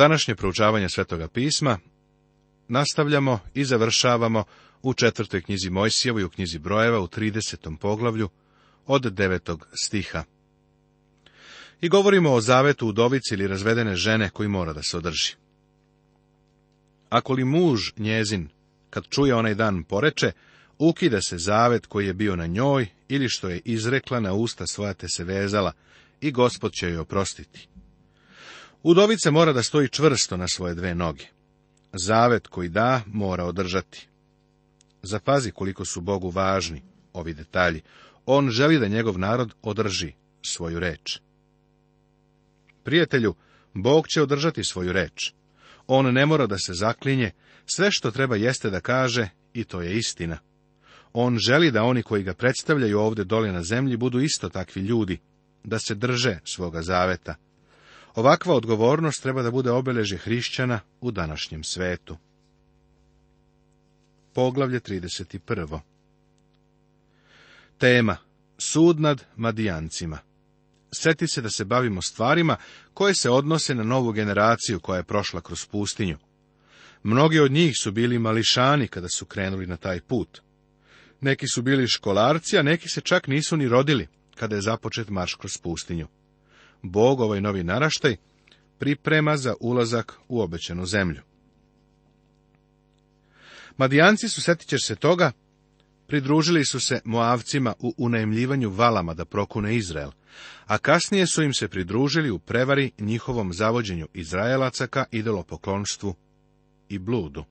Današnje proučavanje Svetoga pisma nastavljamo i završavamo u četvrtoj knjizi i u knjizi Brojeva u 30. poglavlju od 9. stiha. I govorimo o zavetu udovici ili razvedene žene koji mora da se održi. Ako li muž njezin, kad čuje onaj dan poreče, ukida se zavet koji je bio na njoj ili što je izrekla na usta svoja te se vezala i gospod će joj oprostiti. Udovica mora da stoji čvrsto na svoje dve noge. Zavet koji da, mora održati. Zapazi koliko su Bogu važni ovi detalji. On želi da njegov narod održi svoju reč. Prijatelju, Bog će održati svoju reč. On ne mora da se zaklinje, sve što treba jeste da kaže, i to je istina. On želi da oni koji ga predstavljaju ovdje dole na zemlji budu isto takvi ljudi, da se drže svoga zaveta, Ovakva odgovornost treba da bude obeležje hrišćana u današnjem svetu. Poglavlje 31. Tema Sud nad Madijancima Sjeti se da se bavimo stvarima koje se odnose na novu generaciju koja je prošla kroz pustinju. Mnogi od njih su bili mališani kada su krenuli na taj put. Neki su bili školarci, a neki se čak nisu ni rodili kada je započet marš kroz pustinju. Bog ovaj novi naraštaj priprema za ulazak u obećenu zemlju. Madijanci su, setit se toga, pridružili su se Moavcima u unajemljivanju valama da prokune Izrael, a kasnije su im se pridružili u prevari njihovom zavođenju Izraelaca ka idolopoklonstvu i bludu.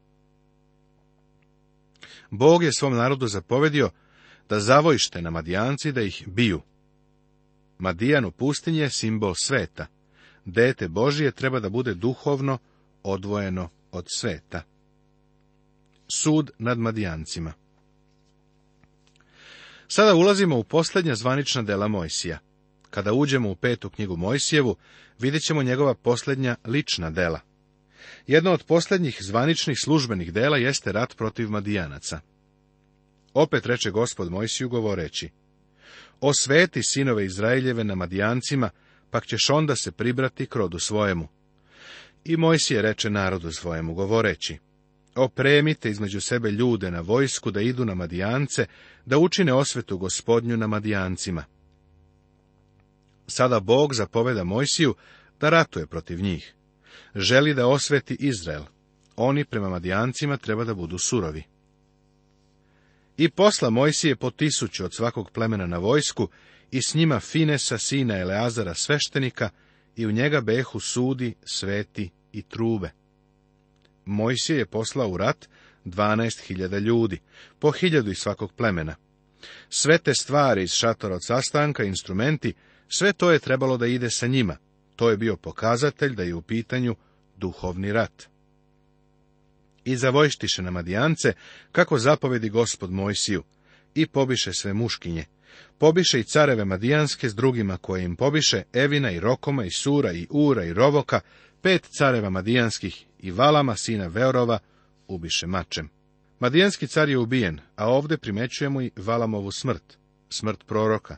Bog je svom narodu zapovedio da zavojište na Madijanci da ih biju, Madijan u pustinji je simbol sveta. Dete Božije treba da bude duhovno odvojeno od sveta. Sud nad Madijancima Sada ulazimo u posljednja zvanična dela Mojsija. Kada uđemo u petu knjigu Mojsijevu, vidjet ćemo njegova posljednja lična dela. Jedno od posljednjih zvaničnih službenih dela jeste rat protiv Madijanaca. Opet reče gospod Mojsiju govoreći, Osveti sinove Izraeljeve na Madijancima, pak ćeš onda se pribrati k'rodu svojemu. I Mojsije reče narodu svojemu govoreći, Opremite između sebe ljude na vojsku da idu na Madijance, da učine osvetu gospodnju na Madijancima. Sada Bog zapoveda Mojsiju da ratuje protiv njih. Želi da osveti Izrael. Oni prema Madijancima treba da budu surovi. I posla Mojsije po tisuću od svakog plemena na vojsku i s njima Finesa, sina Eleazara sveštenika, i u njega behu sudi, sveti i trube. Mojsije je poslao u rat dvanaest hiljada ljudi, po hiljadu iz svakog plemena. Sve te stvari iz šatora od sastanka, instrumenti, sve to je trebalo da ide sa njima. To je bio pokazatelj da je u pitanju duhovni rat i zavojštiše na Madijance, kako zapovedi gospod Mojsiju, i pobiše sve muškinje. Pobiše i careve Madijanske s drugima koje im pobiše, Evina i Rokoma i Sura i Ura i Rovoka, pet careva Madijanskih i Valama, sina Veorova, ubiše mačem. Madijanski car je ubijen, a ovdje primećujemo i Valamovu smrt, smrt proroka.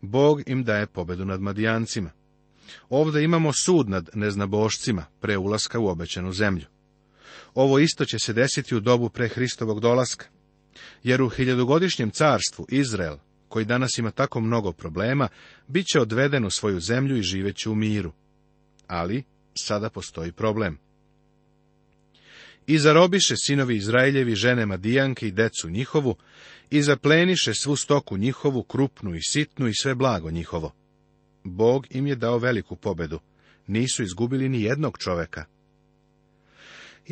Bog im daje pobedu nad Madijancima. Ovdje imamo sud nad neznabošcima pre ulaska u obećanu zemlju. Ovo isto će se desiti u dobu pre Hristovog dolaska. Jer u hiljadugodišnjem carstvu Izrael, koji danas ima tako mnogo problema, bit će odveden u svoju zemlju i živeće u miru. Ali sada postoji problem. I zarobiše sinovi Izraeljevi žene Madijanke i decu njihovu, i zapleniše svu stoku njihovu, krupnu i sitnu i sve blago njihovo. Bog im je dao veliku pobedu. Nisu izgubili ni jednog čoveka,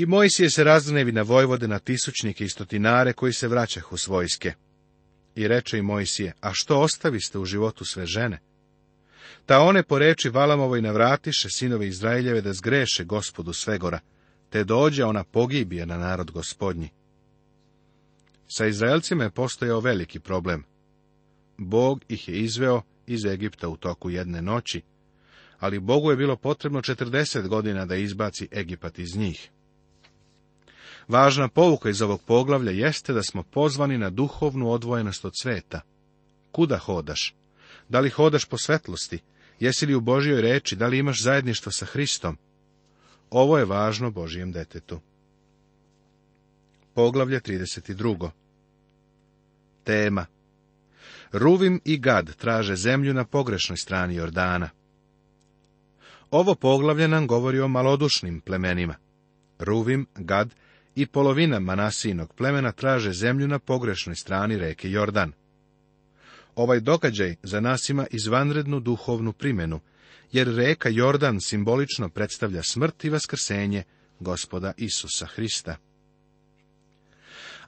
i Mojsije se razgnevi na vojvode, na tisućnike i stotinare koji se vraćah u svojske. I reče i Mojsije, a što ostaviste u životu sve žene? Ta one po reči Valamovoj navratiše sinove Izraeljeve da zgreše gospodu Svegora, te dođe ona pogibija na narod gospodnji. Sa Izraelcima je postojao veliki problem. Bog ih je izveo iz Egipta u toku jedne noći, ali Bogu je bilo potrebno četrdeset godina da izbaci Egipat iz njih. Važna pouka iz ovog poglavlja jeste da smo pozvani na duhovnu odvojenost od sveta. Kuda hodaš? Da li hodaš po svetlosti? Jesi li u Božjoj reči? Da li imaš zajedništvo sa Hristom? Ovo je važno Božijem detetu. Poglavlje 32. Tema Ruvim i Gad traže zemlju na pogrešnoj strani Jordana. Ovo poglavlje nam govori o malodušnim plemenima. Ruvim, Gad i polovina Manasijinog plemena traže zemlju na pogrešnoj strani reke Jordan. Ovaj događaj za nas ima izvanrednu duhovnu primjenu, jer reka Jordan simbolično predstavlja smrt i vaskrsenje gospoda Isusa Hrista.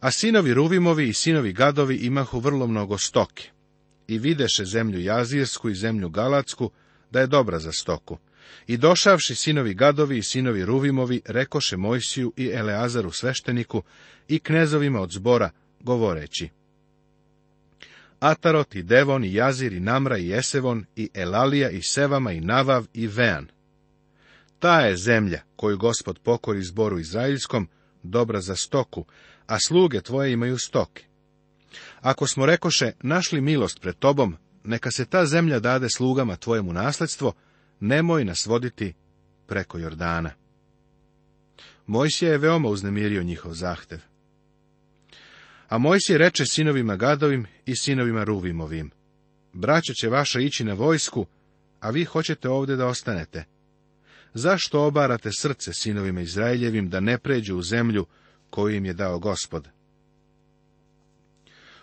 A sinovi Ruvimovi i sinovi Gadovi imahu vrlo mnogo stoke, i videše zemlju Jazirsku i zemlju Galacku da je dobra za stoku, i došavši sinovi gadovi i sinovi ruvimovi, rekoše Mojsiju i Eleazaru svešteniku i knezovima od zbora, govoreći. Atarot i Devon i Jazir i Namra i Esevon i Elalija i Sevama i Navav i Vean. Ta je zemlja koju gospod pokori zboru izraelskom, dobra za stoku, a sluge tvoje imaju stoke. Ako smo rekoše, našli milost pred tobom, neka se ta zemlja dade slugama tvojemu nasledstvo, nemoj nas voditi preko Jordana. Mojsija je veoma uznemirio njihov zahtev. A Mojsije reče sinovima Gadovim i sinovima Ruvimovim, braća će vaša ići na vojsku, a vi hoćete ovdje da ostanete. Zašto obarate srce sinovima Izraeljevim da ne pređu u zemlju koju im je dao gospod?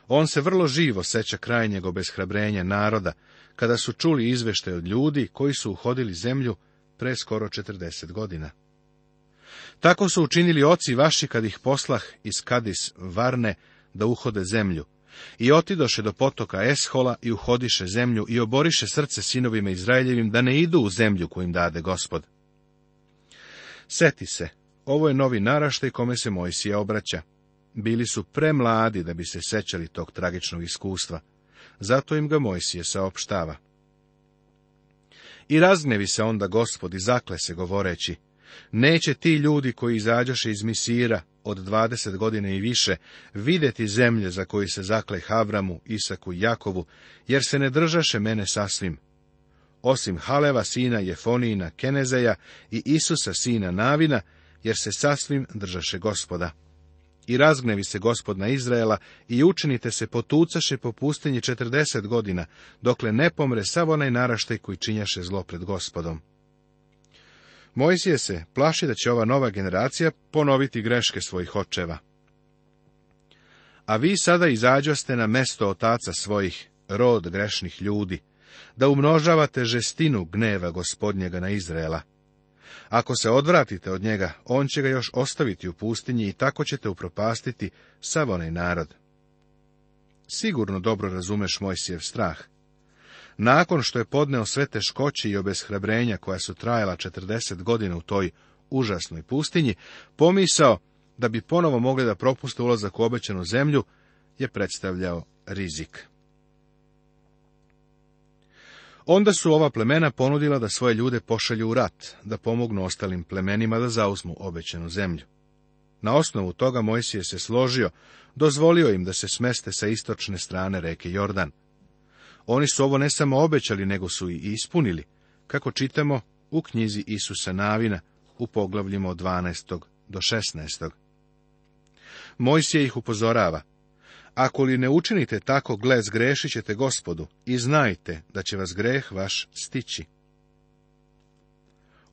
On se vrlo živo seća krajnjeg obeshrabrenja naroda, kada su čuli izvešte od ljudi koji su uhodili zemlju pre skoro 40 godina. Tako su učinili oci vaši kad ih poslah iz Kadis Varne da uhode zemlju. I otidoše do potoka Eshola i uhodiše zemlju i oboriše srce sinovima Izraeljevim da ne idu u zemlju kojim dade gospod. Seti se, ovo je novi naraštaj kome se Mojsija obraća. Bili su premladi da bi se sećali tog tragičnog iskustva zato im ga Mojsije saopštava. I razgnevi se onda gospod i zakle se govoreći, neće ti ljudi koji izađaše iz Misira od dvadeset godine i više vidjeti zemlje za koju se zakle Havramu, Isaku i Jakovu, jer se ne držaše mene sasvim. Osim Haleva sina Jefonina Kenezeja i Isusa sina Navina, jer se sasvim držaše gospoda. I razgnevi se gospod na Izraela i učinite se potucaše po pustinji četrdeset godina, dokle ne pomre sav onaj naraštaj koji činjaše zlo pred gospodom. Mojsije se plaši da će ova nova generacija ponoviti greške svojih očeva. A vi sada izađoste na mesto otaca svojih, rod grešnih ljudi, da umnožavate žestinu gneva gospodnjega na Izraela ako se odvratite od njega, on će ga još ostaviti u pustinji i tako ćete upropastiti sav onaj narod. Sigurno dobro razumeš sjev strah. Nakon što je podneo sve teškoće i obeshrabrenja koja su trajala 40 godina u toj užasnoj pustinji, pomisao da bi ponovo mogli da propuste ulazak u obećanu zemlju je predstavljao rizik. Onda su ova plemena ponudila da svoje ljude pošalju u rat, da pomognu ostalim plemenima da zauzmu obećenu zemlju. Na osnovu toga Mojsije se složio, dozvolio im da se smeste sa istočne strane reke Jordan. Oni su ovo ne samo obećali, nego su i ispunili, kako čitamo u knjizi Isusa Navina u poglavljima od 12. do 16. Mojsije ih upozorava, ako li ne učinite tako, gle, zgrešit ćete gospodu i znajte da će vas greh vaš stići.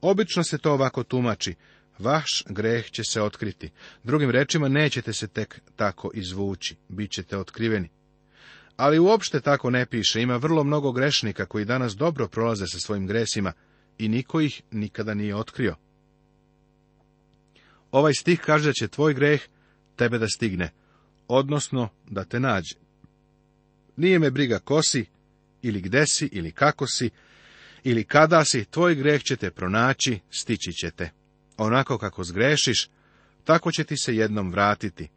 Obično se to ovako tumači, vaš greh će se otkriti. Drugim rečima, nećete se tek tako izvući, bit ćete otkriveni. Ali uopšte tako ne piše, ima vrlo mnogo grešnika koji danas dobro prolaze sa svojim gresima i niko ih nikada nije otkrio. Ovaj stih kaže da će tvoj greh tebe da stigne, odnosno da te nađe. Nije me briga ko si, ili gde si, ili kako si, ili kada si, tvoj greh će te pronaći, stići će te. Onako kako zgrešiš, tako će ti se jednom vratiti.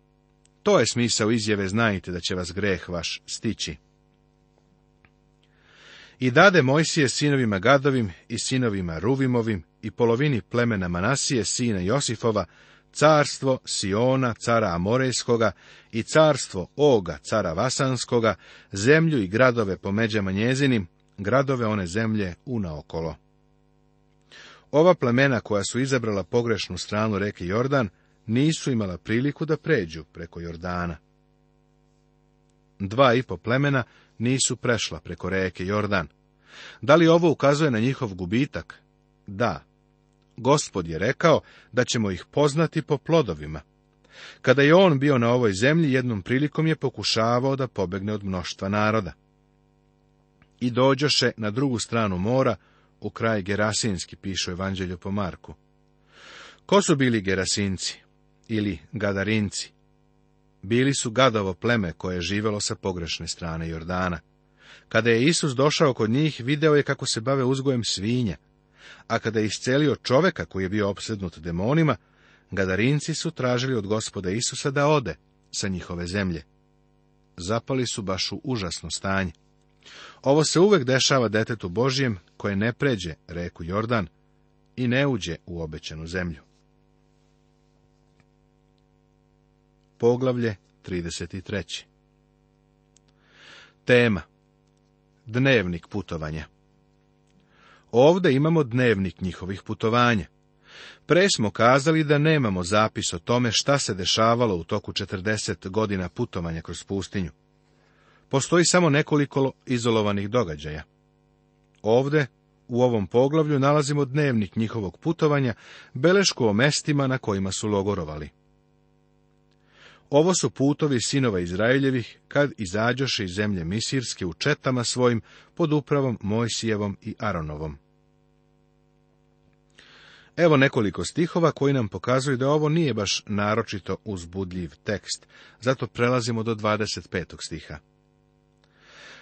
To je smisao izjave, znajte da će vas greh vaš stići. I dade Mojsije sinovima Gadovim i sinovima Ruvimovim i polovini plemena Manasije, sina Josifova, carstvo Siona, cara Amorejskoga, i carstvo Oga, cara Vasanskoga, zemlju i gradove po međama njezinim, gradove one zemlje unaokolo. Ova plemena koja su izabrala pogrešnu stranu reke Jordan, nisu imala priliku da pređu preko Jordana. Dva i po plemena nisu prešla preko reke Jordan. Da li ovo ukazuje na njihov gubitak? Da, Gospod je rekao da ćemo ih poznati po plodovima. Kada je on bio na ovoj zemlji, jednom prilikom je pokušavao da pobegne od mnoštva naroda. I dođoše na drugu stranu mora, u kraj Gerasinski, piše Evanđelju po Marku. Ko su bili Gerasinci ili Gadarinci? Bili su gadovo pleme koje je živelo sa pogrešne strane Jordana. Kada je Isus došao kod njih, video je kako se bave uzgojem svinja, a kada je iscelio čoveka koji je bio opsednut demonima, gadarinci su tražili od gospoda Isusa da ode sa njihove zemlje. Zapali su baš u užasno stanje. Ovo se uvek dešava detetu Božijem koje ne pređe reku Jordan i ne uđe u obećanu zemlju. Poglavlje 33. Tema Dnevnik putovanja Ovde imamo dnevnik njihovih putovanja. Pre smo kazali da nemamo zapis o tome šta se dešavalo u toku 40 godina putovanja kroz pustinju. Postoji samo nekoliko izolovanih događaja. Ovde, u ovom poglavlju, nalazimo dnevnik njihovog putovanja, belešku o mestima na kojima su logorovali. Ovo su putovi sinova Izraeljevih, kad izađoše iz zemlje Misirske u četama svojim, pod upravom Mojsijevom i Aronovom. Evo nekoliko stihova koji nam pokazuju da ovo nije baš naročito uzbudljiv tekst, zato prelazimo do 25. stiha.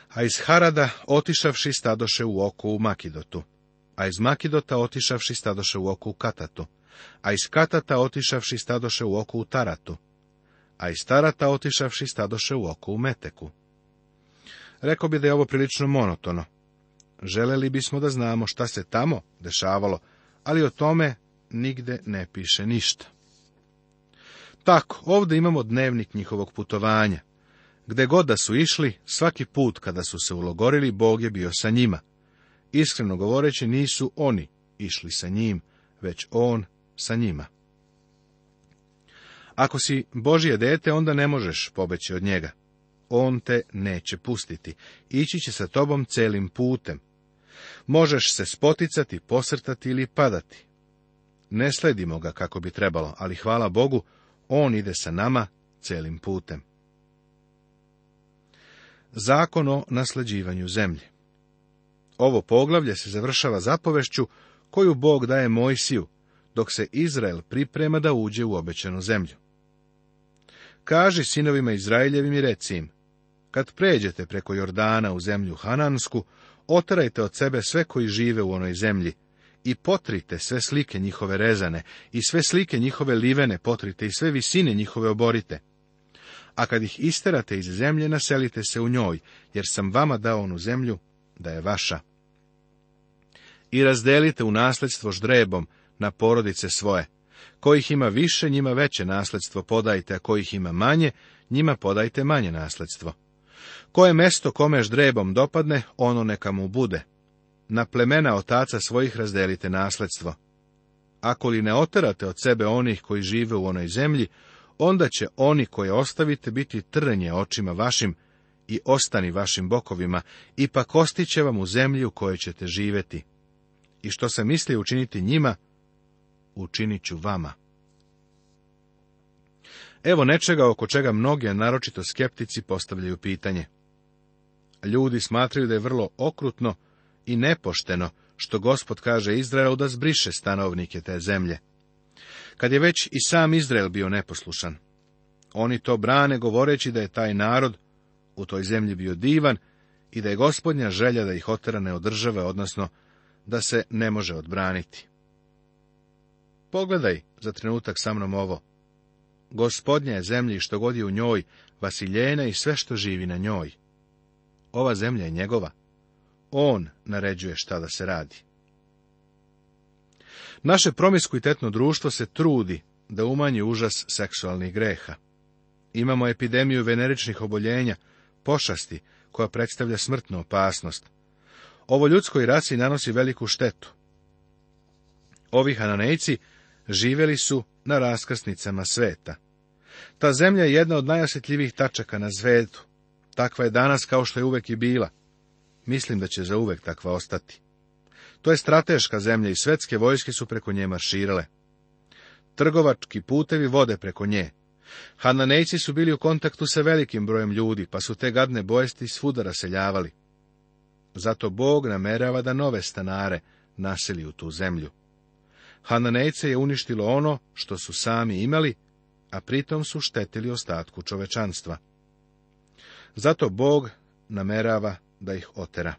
A iz Harada otišavši stadoše u oku u Makidotu, a iz Makidota otišavši stadoše u oku u Katatu, a iz Katata otišavši stadoše u oku u Taratu, a i starata otišavši stadoše u oko u meteku. Rekao bi da je ovo prilično monotono. Želeli bismo da znamo šta se tamo dešavalo, ali o tome nigde ne piše ništa. Tako, ovdje imamo dnevnik njihovog putovanja. Gde god da su išli, svaki put kada su se ulogorili, Bog je bio sa njima. Iskreno govoreći, nisu oni išli sa njim, već on sa njima. Ako si Božje dete, onda ne možeš pobeći od njega. On te neće pustiti. Ići će sa tobom celim putem. Možeš se spoticati, posrtati ili padati. Ne sledimo ga kako bi trebalo, ali hvala Bogu, on ide sa nama celim putem. Zakon o naslađivanju zemlje Ovo poglavlje se završava zapovešću koju Bog daje Mojsiju, dok se Izrael priprema da uđe u obećanu zemlju. Kaži sinovima Izraeljevim i reci im, kad pređete preko Jordana u zemlju Hanansku, otarajte od sebe sve koji žive u onoj zemlji, i potrite sve slike njihove rezane, i sve slike njihove livene potrite, i sve visine njihove oborite. A kad ih isterate iz zemlje, naselite se u njoj, jer sam vama dao onu zemlju, da je vaša. I razdelite u nasledstvo ždrebom na porodice svoje, kojih ima više, njima veće nasledstvo podajte, a kojih ima manje, njima podajte manje nasledstvo. Koje mesto kome ždrebom dopadne, ono neka mu bude. Na plemena otaca svojih razdelite nasledstvo. Ako li ne oterate od sebe onih koji žive u onoj zemlji, onda će oni koje ostavite biti trnje očima vašim i ostani vašim bokovima, ipak ostiće vam u zemlji u kojoj ćete živjeti. I što se misli učiniti njima, učinit ću vama. Evo nečega oko čega mnogi, naročito skeptici, postavljaju pitanje. Ljudi smatraju da je vrlo okrutno i nepošteno što gospod kaže Izraelu da zbriše stanovnike te zemlje. Kad je već i sam Izrael bio neposlušan. Oni to brane govoreći da je taj narod u toj zemlji bio divan i da je gospodnja želja da ih otera od države, odnosno da se ne može odbraniti. Pogledaj za trenutak sa mnom ovo. Gospodnja je zemlji što god je u njoj, vasiljena i sve što živi na njoj. Ova zemlja je njegova. On naređuje šta da se radi. Naše promiskuitetno društvo se trudi da umanji užas seksualnih greha. Imamo epidemiju veneričnih oboljenja, pošasti, koja predstavlja smrtnu opasnost. Ovo ljudskoj rasi nanosi veliku štetu. Ovi hananejci živjeli su na raskrsnicama sveta. Ta zemlja je jedna od najosjetljivijih tačaka na zvedu. Takva je danas kao što je uvek i bila. Mislim da će za uvek takva ostati. To je strateška zemlja i svetske vojske su preko nje marširale. Trgovački putevi vode preko nje. Hananejci su bili u kontaktu sa velikim brojem ljudi, pa su te gadne bojesti svuda raseljavali. Zato Bog namerava da nove stanare naseli u tu zemlju. Hananejce je uništilo ono što su sami imali, a pritom su štetili ostatku čovečanstva. Zato Bog namerava da ih otera.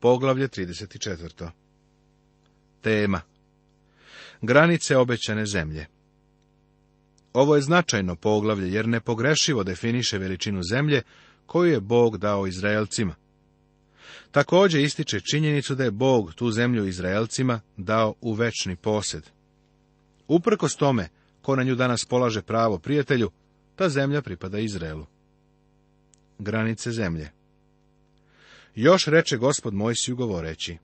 Poglavlje 34. Tema Granice obećane zemlje Ovo je značajno poglavlje jer nepogrešivo definiše veličinu zemlje koju je Bog dao Izraelcima. Također ističe činjenicu da je Bog tu zemlju Izraelcima dao u večni posjed. Uprkos tome, ko na nju danas polaže pravo prijatelju, ta zemlja pripada Izraelu. Granice zemlje Još reče gospod Mojsiju govoreći,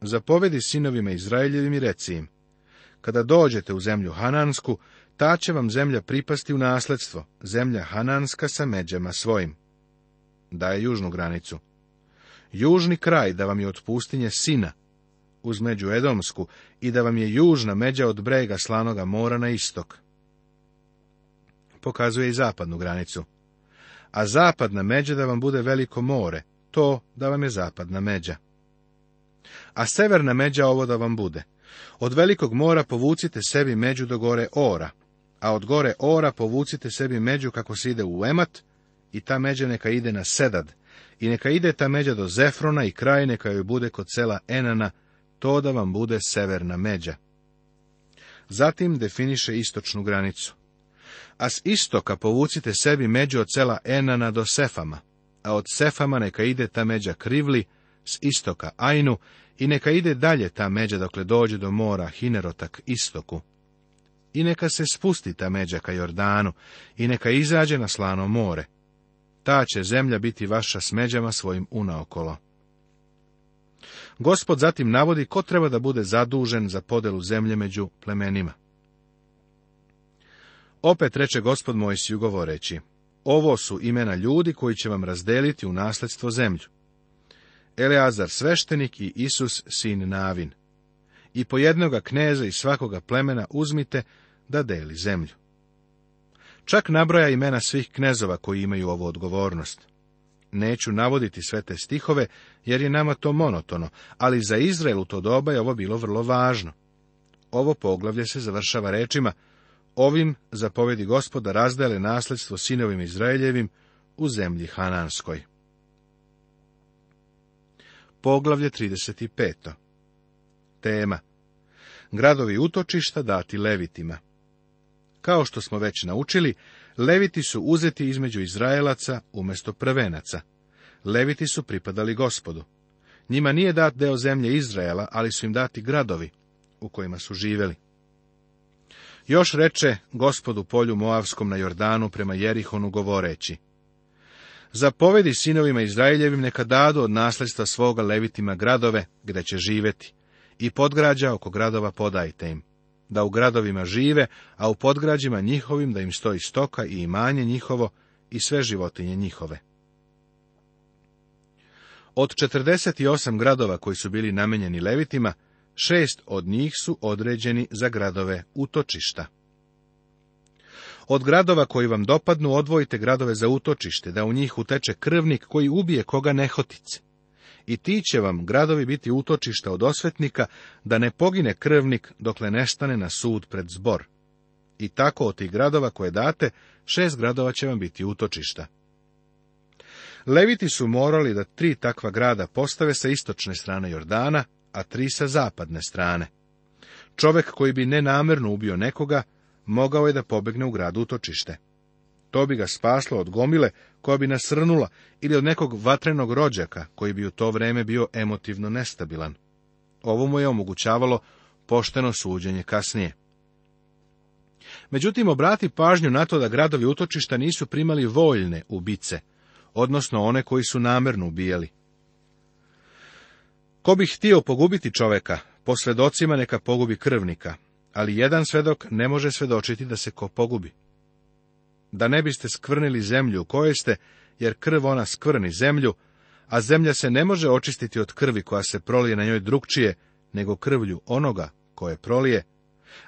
Zapovedi sinovima Izraeljevim i reci im, kada dođete u zemlju Hanansku, ta će vam zemlja pripasti u nasledstvo, zemlja Hananska sa međama svojim. Daje južnu granicu južni kraj, da vam je od pustinje Sina, uz među Edomsku, i da vam je južna međa od brega Slanoga mora na istok. Pokazuje i zapadnu granicu. A zapadna međa da vam bude veliko more, to da vam je zapadna međa. A severna međa ovo da vam bude. Od velikog mora povucite sebi među do gore Ora, a od gore Ora povucite sebi među kako se ide u Emat, i ta međa neka ide na Sedad, i neka ide ta međa do Zefrona i kraj neka joj bude kod sela Enana, to da vam bude severna međa. Zatim definiše istočnu granicu. A s istoka povucite sebi među od sela Enana do Sefama, a od Sefama neka ide ta međa Krivli, s istoka Ainu, i neka ide dalje ta međa dokle dođe do mora Hinerotak istoku. I neka se spusti ta međa ka Jordanu, i neka izađe na slano more, ta će zemlja biti vaša smeđama svojim unaokolo. Gospod zatim navodi ko treba da bude zadužen za podelu zemlje među plemenima. Opet reče gospod Mojsiju govoreći, ovo su imena ljudi koji će vam razdeliti u nasledstvo zemlju. Eleazar sveštenik i Isus sin Navin. I po jednoga kneza i svakoga plemena uzmite da deli zemlju. Čak nabroja imena svih knezova koji imaju ovu odgovornost. Neću navoditi sve te stihove, jer je nama to monotono, ali za Izrael u to doba je ovo bilo vrlo važno. Ovo poglavlje se završava rečima, ovim zapovedi gospoda razdele nasledstvo sinovim Izraeljevim u zemlji Hananskoj. Poglavlje 35. Tema Gradovi utočišta dati levitima kao što smo već naučili, leviti su uzeti između Izraelaca umjesto prvenaca. Leviti su pripadali gospodu. Njima nije dat deo zemlje Izraela, ali su im dati gradovi u kojima su živjeli. Još reče gospodu polju Moavskom na Jordanu prema Jerihonu govoreći. Zapovedi sinovima Izraeljevim neka dadu od nasljedstva svoga levitima gradove, gdje će živeti, i podgrađa oko gradova podajte im da u gradovima žive, a u podgrađima njihovim da im stoji stoka i imanje njihovo i sve životinje njihove. Od 48 gradova koji su bili namenjeni levitima, šest od njih su određeni za gradove utočišta. Od gradova koji vam dopadnu odvojite gradove za utočište, da u njih uteče krvnik koji ubije koga nehotice i ti će vam gradovi biti utočišta od osvetnika, da ne pogine krvnik dokle nestane na sud pred zbor. I tako od tih gradova koje date, šest gradova će vam biti utočišta. Leviti su morali da tri takva grada postave sa istočne strane Jordana, a tri sa zapadne strane. Čovek koji bi nenamerno ubio nekoga, mogao je da pobegne u gradu utočište. To bi ga spaslo od gomile koja bi nasrnula ili od nekog vatrenog rođaka koji bi u to vrijeme bio emotivno nestabilan. Ovo mu je omogućavalo pošteno suđenje kasnije. Međutim, obrati pažnju na to da gradovi utočišta nisu primali voljne ubice, odnosno one koji su namerno ubijali. Ko bi htio pogubiti čoveka, po svedocima neka pogubi krvnika, ali jedan svedok ne može svedočiti da se ko pogubi da ne biste skvrnili zemlju u kojoj ste, jer krv ona skvrni zemlju, a zemlja se ne može očistiti od krvi koja se prolije na njoj drugčije, nego krvlju onoga koje prolije.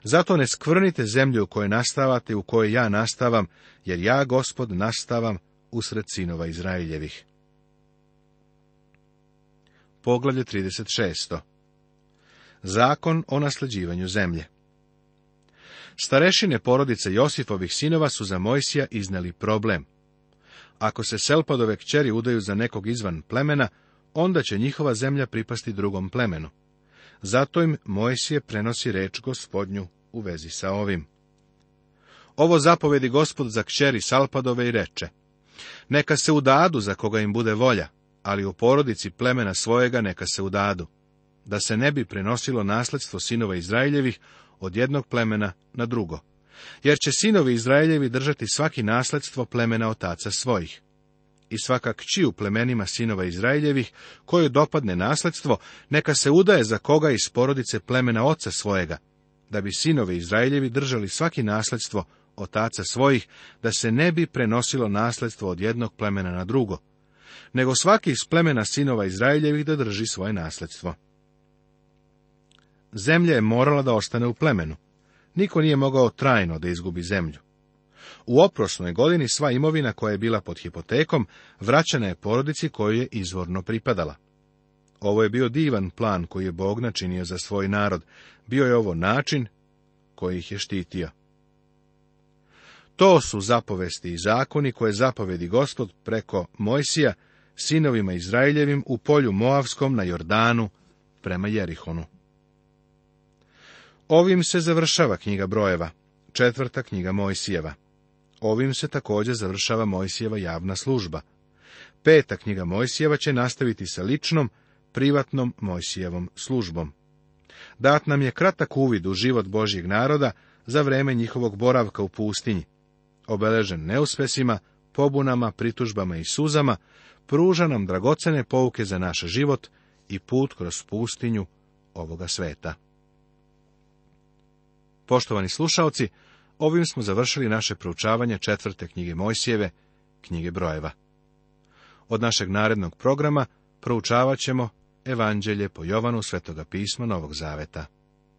Zato ne skvrnite zemlju u kojoj nastavate u kojoj ja nastavam, jer ja, gospod, nastavam usred sinova Izraeljevih. Poglavlje 36. Zakon o nasleđivanju zemlje Starešine porodice Josifovih sinova su za Mojsija izneli problem. Ako se Selpadove kćeri udaju za nekog izvan plemena, onda će njihova zemlja pripasti drugom plemenu. Zato im Mojsije prenosi reč gospodnju u vezi sa ovim. Ovo zapovedi gospod za kćeri Salpadove i reče. Neka se udadu za koga im bude volja, ali u porodici plemena svojega neka se udadu. Da se ne bi prenosilo nasledstvo sinova Izraeljevih, od jednog plemena na drugo, jer će sinovi Izraeljevi držati svaki nasledstvo plemena otaca svojih. I svaka kći u plemenima sinova Izraeljevih, koju dopadne nasledstvo, neka se udaje za koga iz porodice plemena oca svojega, da bi sinovi Izraeljevi držali svaki nasledstvo otaca svojih, da se ne bi prenosilo nasledstvo od jednog plemena na drugo, nego svaki iz plemena sinova Izraeljevih da drži svoje nasledstvo. Zemlja je morala da ostane u plemenu. Niko nije mogao trajno da izgubi zemlju. U oprosnoj godini sva imovina koja je bila pod hipotekom vraćana je porodici koju je izvorno pripadala. Ovo je bio divan plan koji je Bog načinio za svoj narod. Bio je ovo način koji ih je štitio. To su zapovesti i zakoni koje zapovedi gospod preko Mojsija, sinovima Izraeljevim u polju Moavskom na Jordanu prema Jerihonu. Ovim se završava knjiga brojeva, četvrta knjiga Mojsijeva. Ovim se također završava Mojsijeva javna služba. Peta knjiga Mojsijeva će nastaviti sa ličnom, privatnom Mojsijevom službom. Dat nam je kratak uvid u život Božjeg naroda za vreme njihovog boravka u pustinji. Obeležen neuspesima, pobunama, pritužbama i suzama, pruža nam dragocene pouke za naš život i put kroz pustinju ovoga sveta. Poštovani slušaoci, ovim smo završili naše proučavanje četvrte knjige Mojsijeve, knjige brojeva. Od našeg narednog programa proučavat ćemo Evanđelje po Jovanu Svetoga pisma Novog Zaveta.